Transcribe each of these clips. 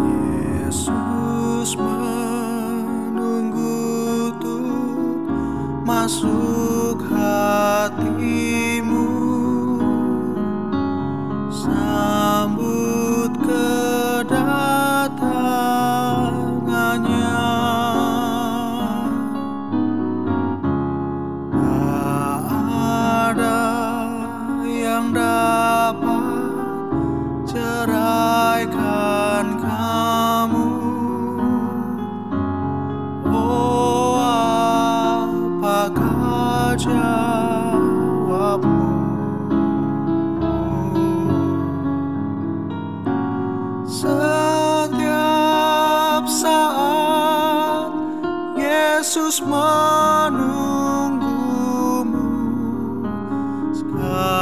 Yesus menunggu untuk masuk oh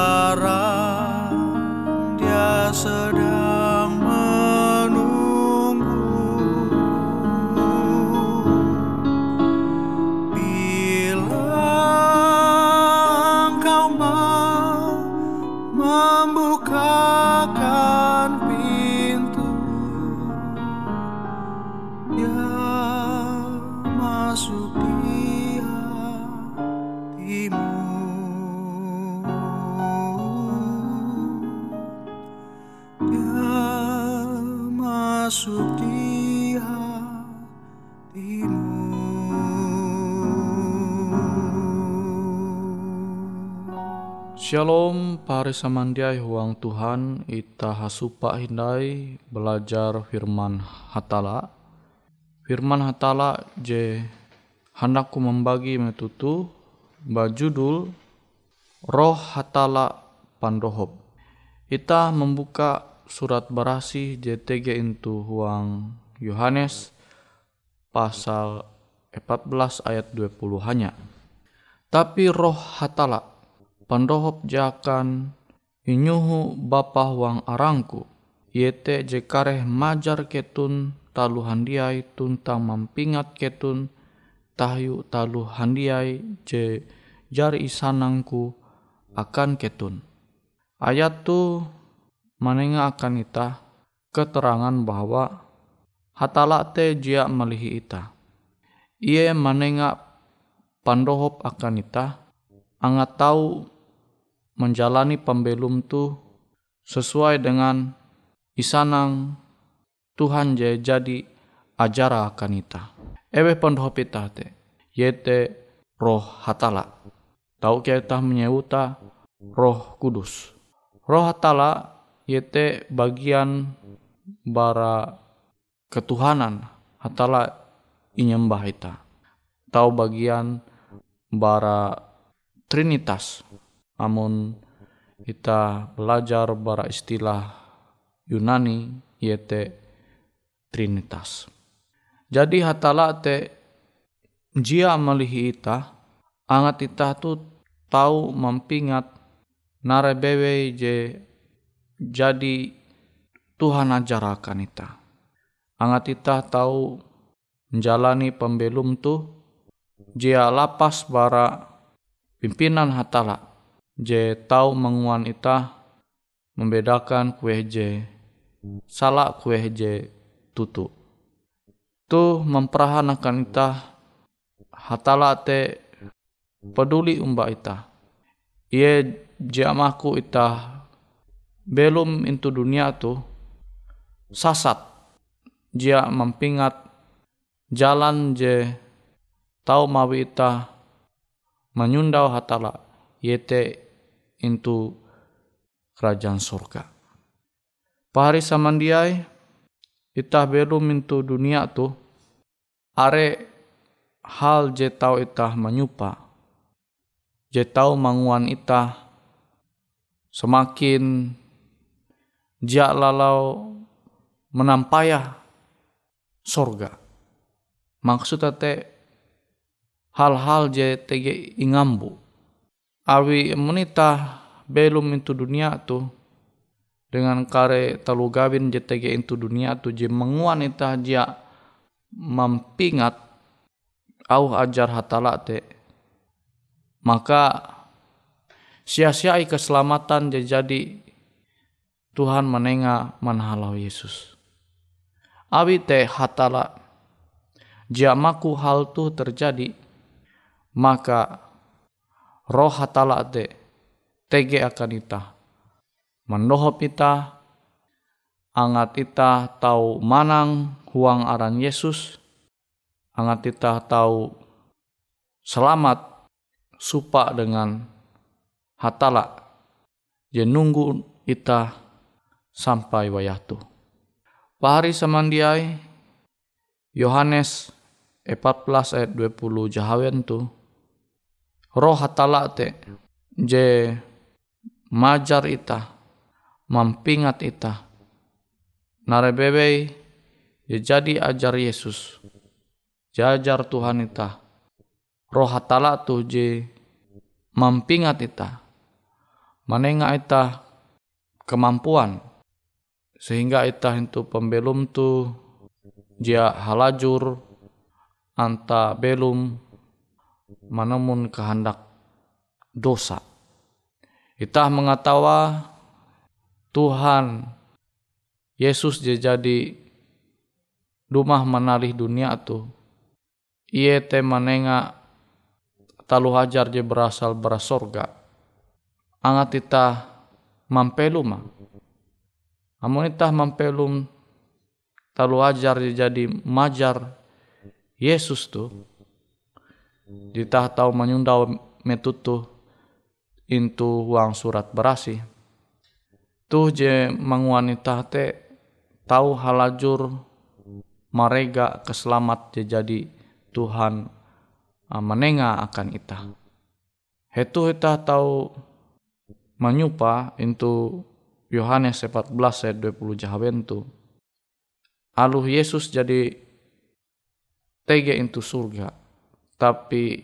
Pari samandiai huang Tuhan ita hasupa hindai belajar firman hatala. Firman hatala je handakku membagi metutu bajudul roh hatala pandohop ita membuka surat berasi JTG itu huang Yohanes pasal 14 ayat 20 hanya. Tapi roh hatala pandohop jakan inyuhu bapa wang arangku yete jekareh majar ketun talu handiai tuntang mampingat ketun tahyu talu handiai je jari isanangku akan ketun. Ayat tu menengah akan ita keterangan bahwa hatala te jia melihi ita. Ia menengah pandohop akan ita, angat tahu menjalani pembelum tu sesuai dengan isanang Tuhan je jadi ajara akan ita. Ewe pandohop ita te, yete roh hatala. Tahu kita menyeuta roh kudus. Roh hatala yete bagian bara ketuhanan hatala inyembah ita. Tahu bagian bara trinitas. Amun kita belajar bara istilah Yunani yete trinitas. Jadi hatala te jia melihi ita angat ita tu tahu mempingat narebewe je jadi Tuhan ajarakan ita. Angat ita tahu menjalani pembelum tu jia lapas bara pimpinan hatala je tahu menguan ita membedakan kue je salah kue je tutu. Tu memperahanakan ita hatala te peduli umba ita. Ia jamaku ita belum into dunia tu sasat. Dia mempingat jalan je tau mawi ita menyundau hatala yete into kerajaan surga. Pahari samandiai ita belum into dunia tu are hal je tau ita menyupa je tau manguan ita semakin jia lalau menampaya sorga. Maksud te hal-hal je tege ingambu. Awi menita belum itu dunia tu dengan kare talu gawin je tege itu dunia tu je menguan ita jia mampingat au ajar hatala te maka sia-siai keselamatan je jadi Tuhan menengah manhalau Yesus. Awi te hatala jamaku hal tu terjadi maka roh hatala te tege akan ita. Mendohop ita angat ita tahu manang huang aran Yesus angat ita tahu selamat supa dengan hatala. Je nunggu ita sampai wayatu. Pahari samandiai Yohanes 14 ayat 20 jahawen tu roh hatala te je majar ita mampingat ita. Narebebe je jadi ajar Yesus. Jajar Tuhan ita. Roh hatala tu je mampingat ita. Manenga ita kemampuan sehingga ita itu pembelum tu dia halajur anta belum menemun kehendak dosa. Ita mengatawa Tuhan Yesus dia jadi rumah menalih dunia tu. Ia te menenga talu hajar je berasal beras sorga. Angat ita mampeluma Amun itah mampelum talu ajar jadi majar Yesus tu ditah tahu menyundau metutu intu uang surat berasi tuh je manguanita te tahu halajur marega keselamat je jadi Tuhan menenga akan ita. Hetu ita tahu menyupa intu Yohanes 14 ayat 20 jahaben tu. Aluh Yesus jadi tege itu surga. Tapi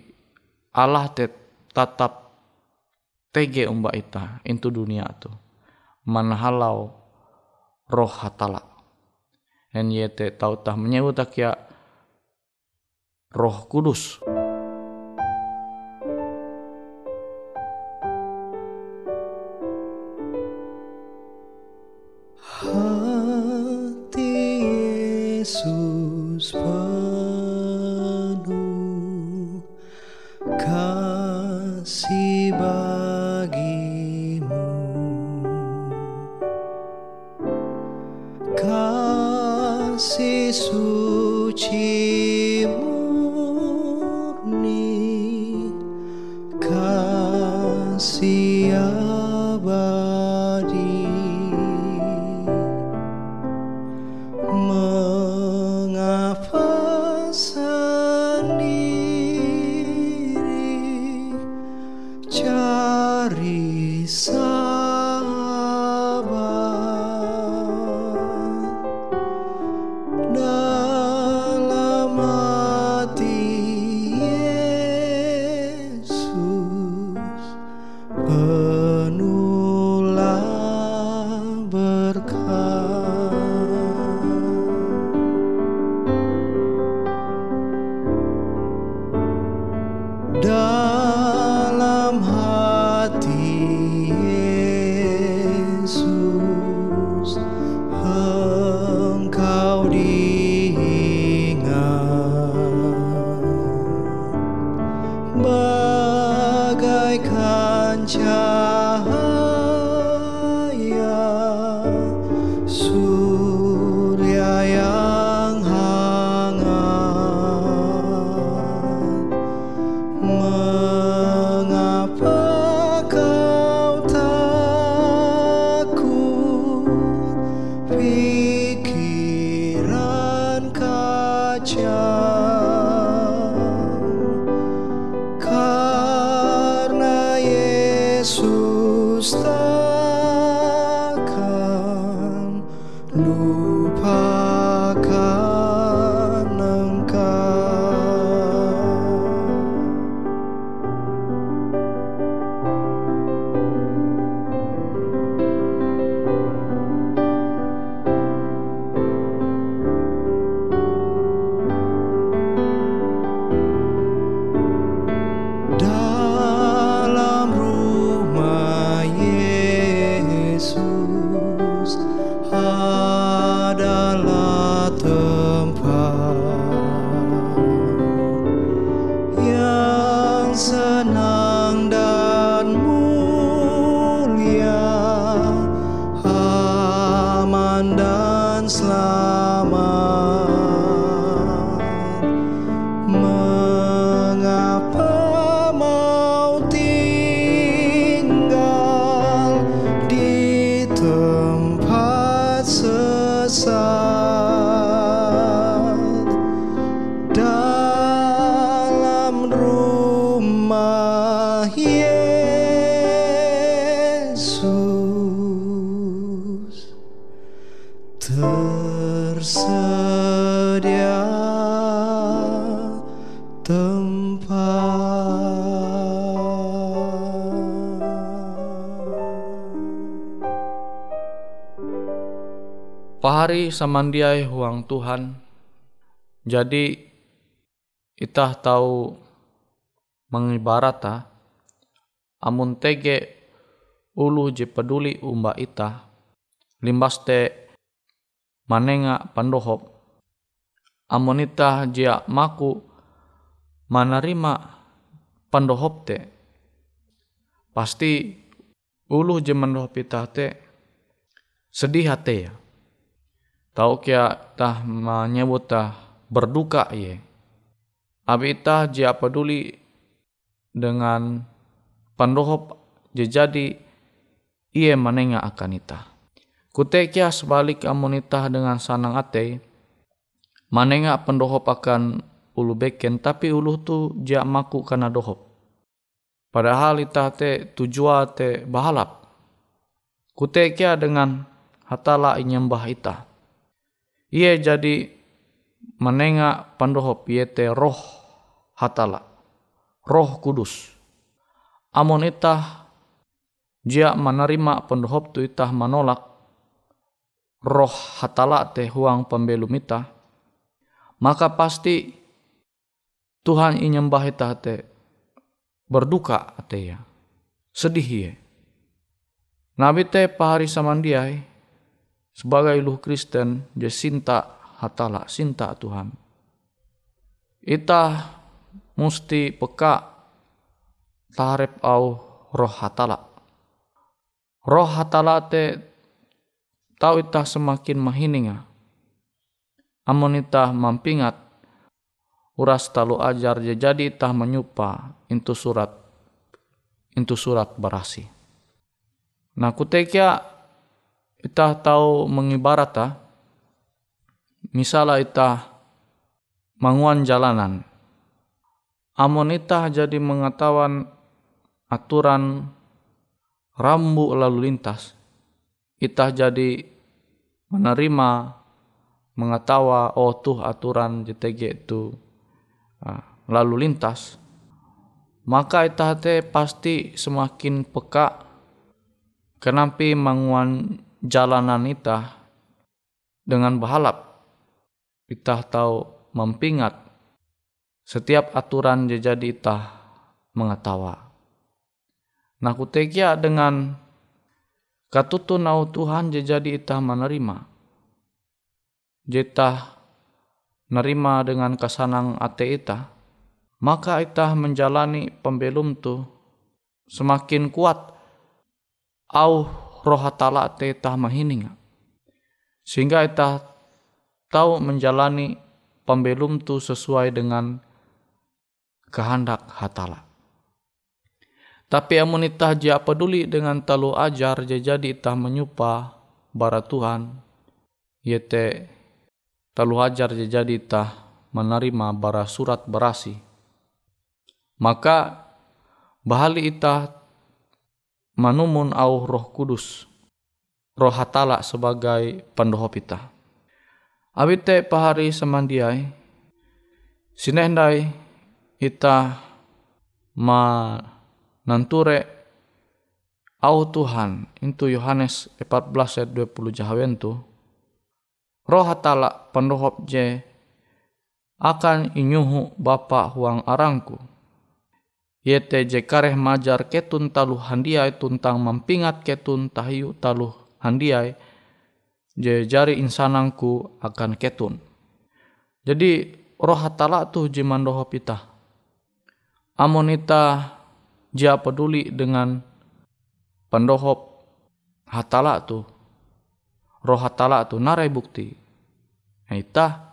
Allah te tetap tege umba ita itu dunia tu. Manhalau roh hatala. En yete tau tah menyebut ya roh kudus. sun. Adalah Pahari samandiai huang Tuhan. Jadi itah tahu mengibarata amun tege ulu je peduli umba ita limbas te manenga pandohop. Amun ita jia maku manarima pandohop te. Pasti ulu je mandohop ita te sedih hati ya Tahu kia tah menyebut tah berduka ye. Abi tah jia peduli dengan pandohop je jadi iye manenga akan ita. Kute kia sebalik amun ita dengan sanang ate manenga pandohop akan ulu beken tapi ulu tu jia maku kana dohop. Padahal ita te tujua te bahalap. Kute kia dengan hatala inyembah ita. Ia jadi menenga pandohop yete roh hatala. Roh kudus. Amun itah jia menerima pandohop tu itah menolak roh hatala te huang pembelum itah. Maka pasti Tuhan inyembah itah te berduka ate ya. Sedih ya. Nabi te pahari samandiai sebagai luh Kristen je sinta hatala sinta Tuhan. Ita musti peka tarep au roh hatala. Roh hatala te tau ita semakin mahininga. Amun ita mampingat uras talu ajar jadi ita menyupa intu surat intu surat berasi. Nah kutekia ita tahu mengibarata misalnya ita manguan jalanan. Amun ita jadi mengetahuan aturan rambu lalu lintas ita jadi menerima mengetawa oh tuh aturan JTG itu ah, lalu lintas. Maka te pasti semakin peka kenapa manguan jalanan ita dengan berhalap ita tahu mempingat setiap aturan jadi ita mengetawa. Nah kutekia dengan katutu nau Tuhan jadi ita menerima. Jeta nerima dengan kesanang ate ita, maka ita menjalani pembelum tu semakin kuat au roh hatala te tah mahininga. Sehingga ita tahu menjalani pembelum tu sesuai dengan kehendak hatala. Tapi amun itah jia peduli dengan talu ajar jadi itah menyupa bara Tuhan. Yete talu ajar jadi itah menerima bara surat berasi. Maka bahali itah manumun au roh kudus. Roh hatala sebagai pendohop itah. Abite pahari semandiai. Sinendai itah ma nanture au Tuhan itu Yohanes 14 ayat 20 jahawen tu roh hatala pendohop je akan inyuhu bapa huang arangku yete kareh majar ketun talu handiai tuntang mampingat ketun tahiu talu handiai je jari insanangku akan ketun. Jadi roh hatala tu jimandohop ita amonita dia peduli dengan pendohop hatala tu roh hatala tu narai bukti. Ita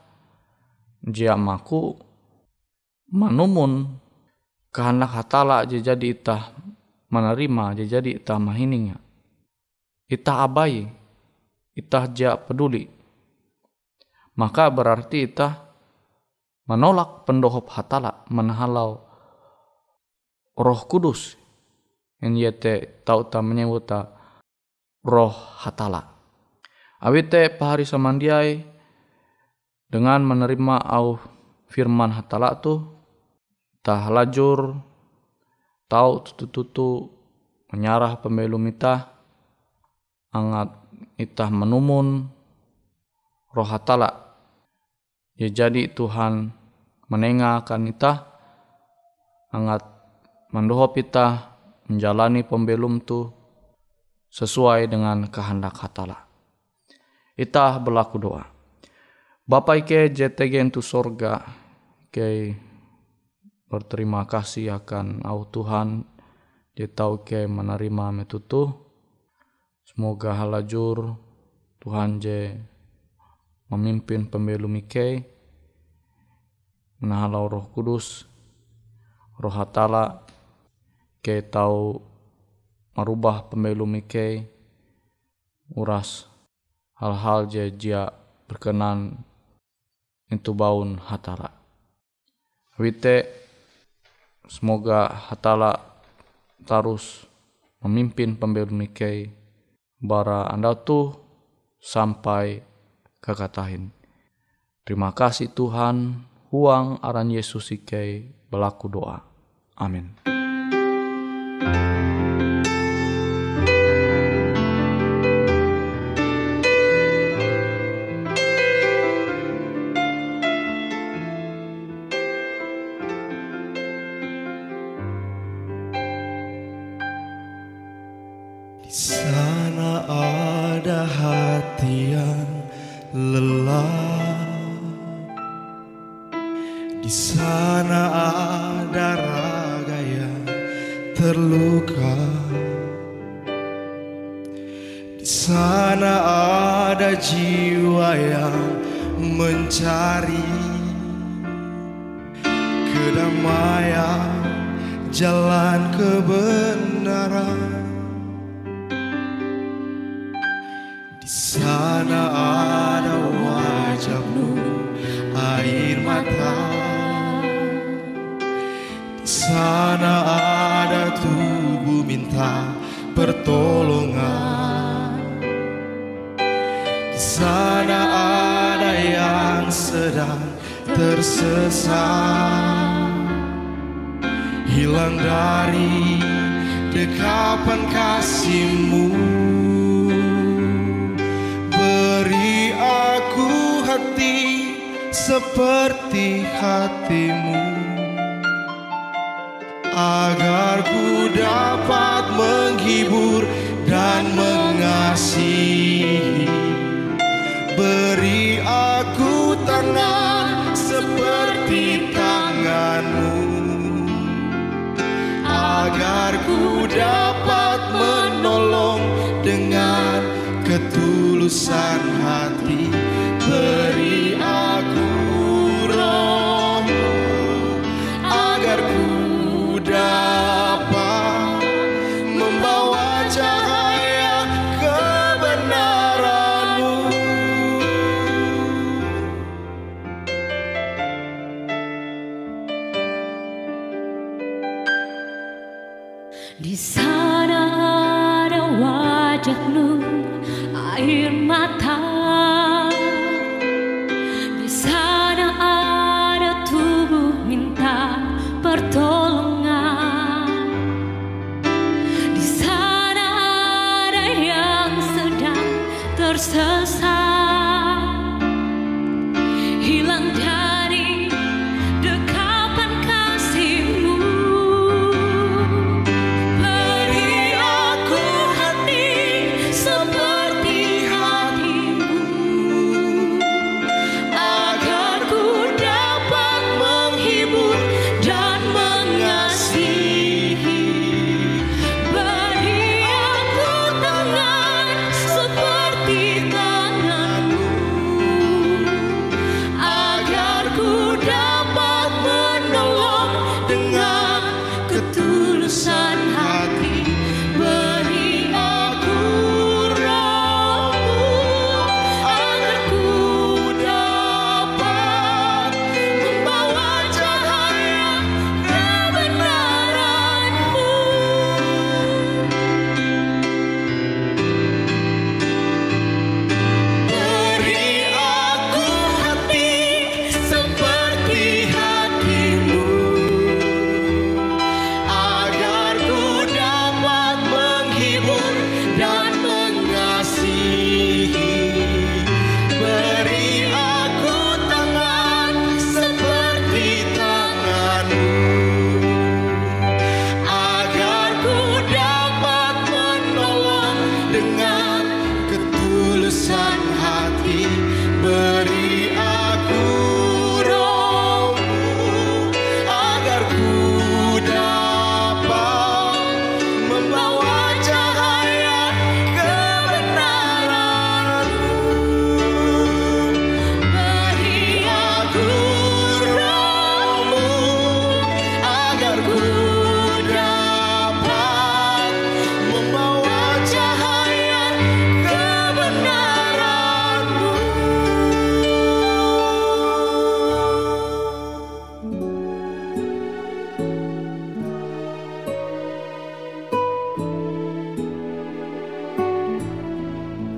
dia maku manumun kehendak hatala je jadi ita menerima je jadi ita mahininga. Ita abai ita dia peduli. Maka berarti ita menolak pendohop hatala menhalau roh kudus. Yang yete tau ta menyebut roh hatala. Awite pahari samandiai dengan menerima au firman hatala tu tah lajur tau tutu-tutu menyarah pembelum ita angat itah menumun roh hatala ya jadi Tuhan menengahkan itah angat mendoho kita menjalani pembelum tu sesuai dengan kehendak hatala. Ita berlaku doa. Bapak ike JTG itu sorga, ke berterima kasih akan au Tuhan, dia tahu ke menerima metutu. Semoga halajur Tuhan je memimpin pembelum ike, menahalau roh kudus, roh hatala, ke tau merubah pemilu mike uras hal-hal je jia berkenan itu baun hatala. Wite semoga hatala terus memimpin pemilu mike bara anda tuh sampai kekatahin. Terima kasih Tuhan, huang aran Yesus ike belaku doa. Amin. Minta pertolongan. Di sana ada yang sedang tersesat, hilang dari dekapan kasihmu. Beri aku hati seperti hatimu Agar ku dapat menghibur dan mengasihi. Beri aku tangan seperti tanganmu Agar ku dapat menolong dengan ketulusan hati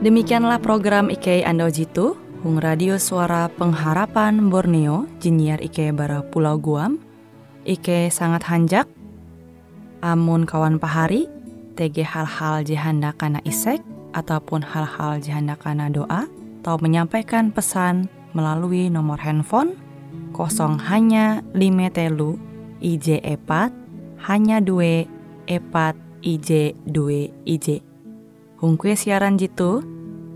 Demikianlah program IK Ando Jitu, Hung Radio Suara Pengharapan Borneo, Jinnyar IK Bara Pulau Guam, IK sangat hanjak, amun kawan pahari, TG hal-hal jihanda kana isek, ataupun hal-hal jihanda kana doa, atau menyampaikan pesan melalui nomor handphone kosong hanya lima telu IJ epat hanya dua epat IJ dua IJ. Hung kue siaran jitu,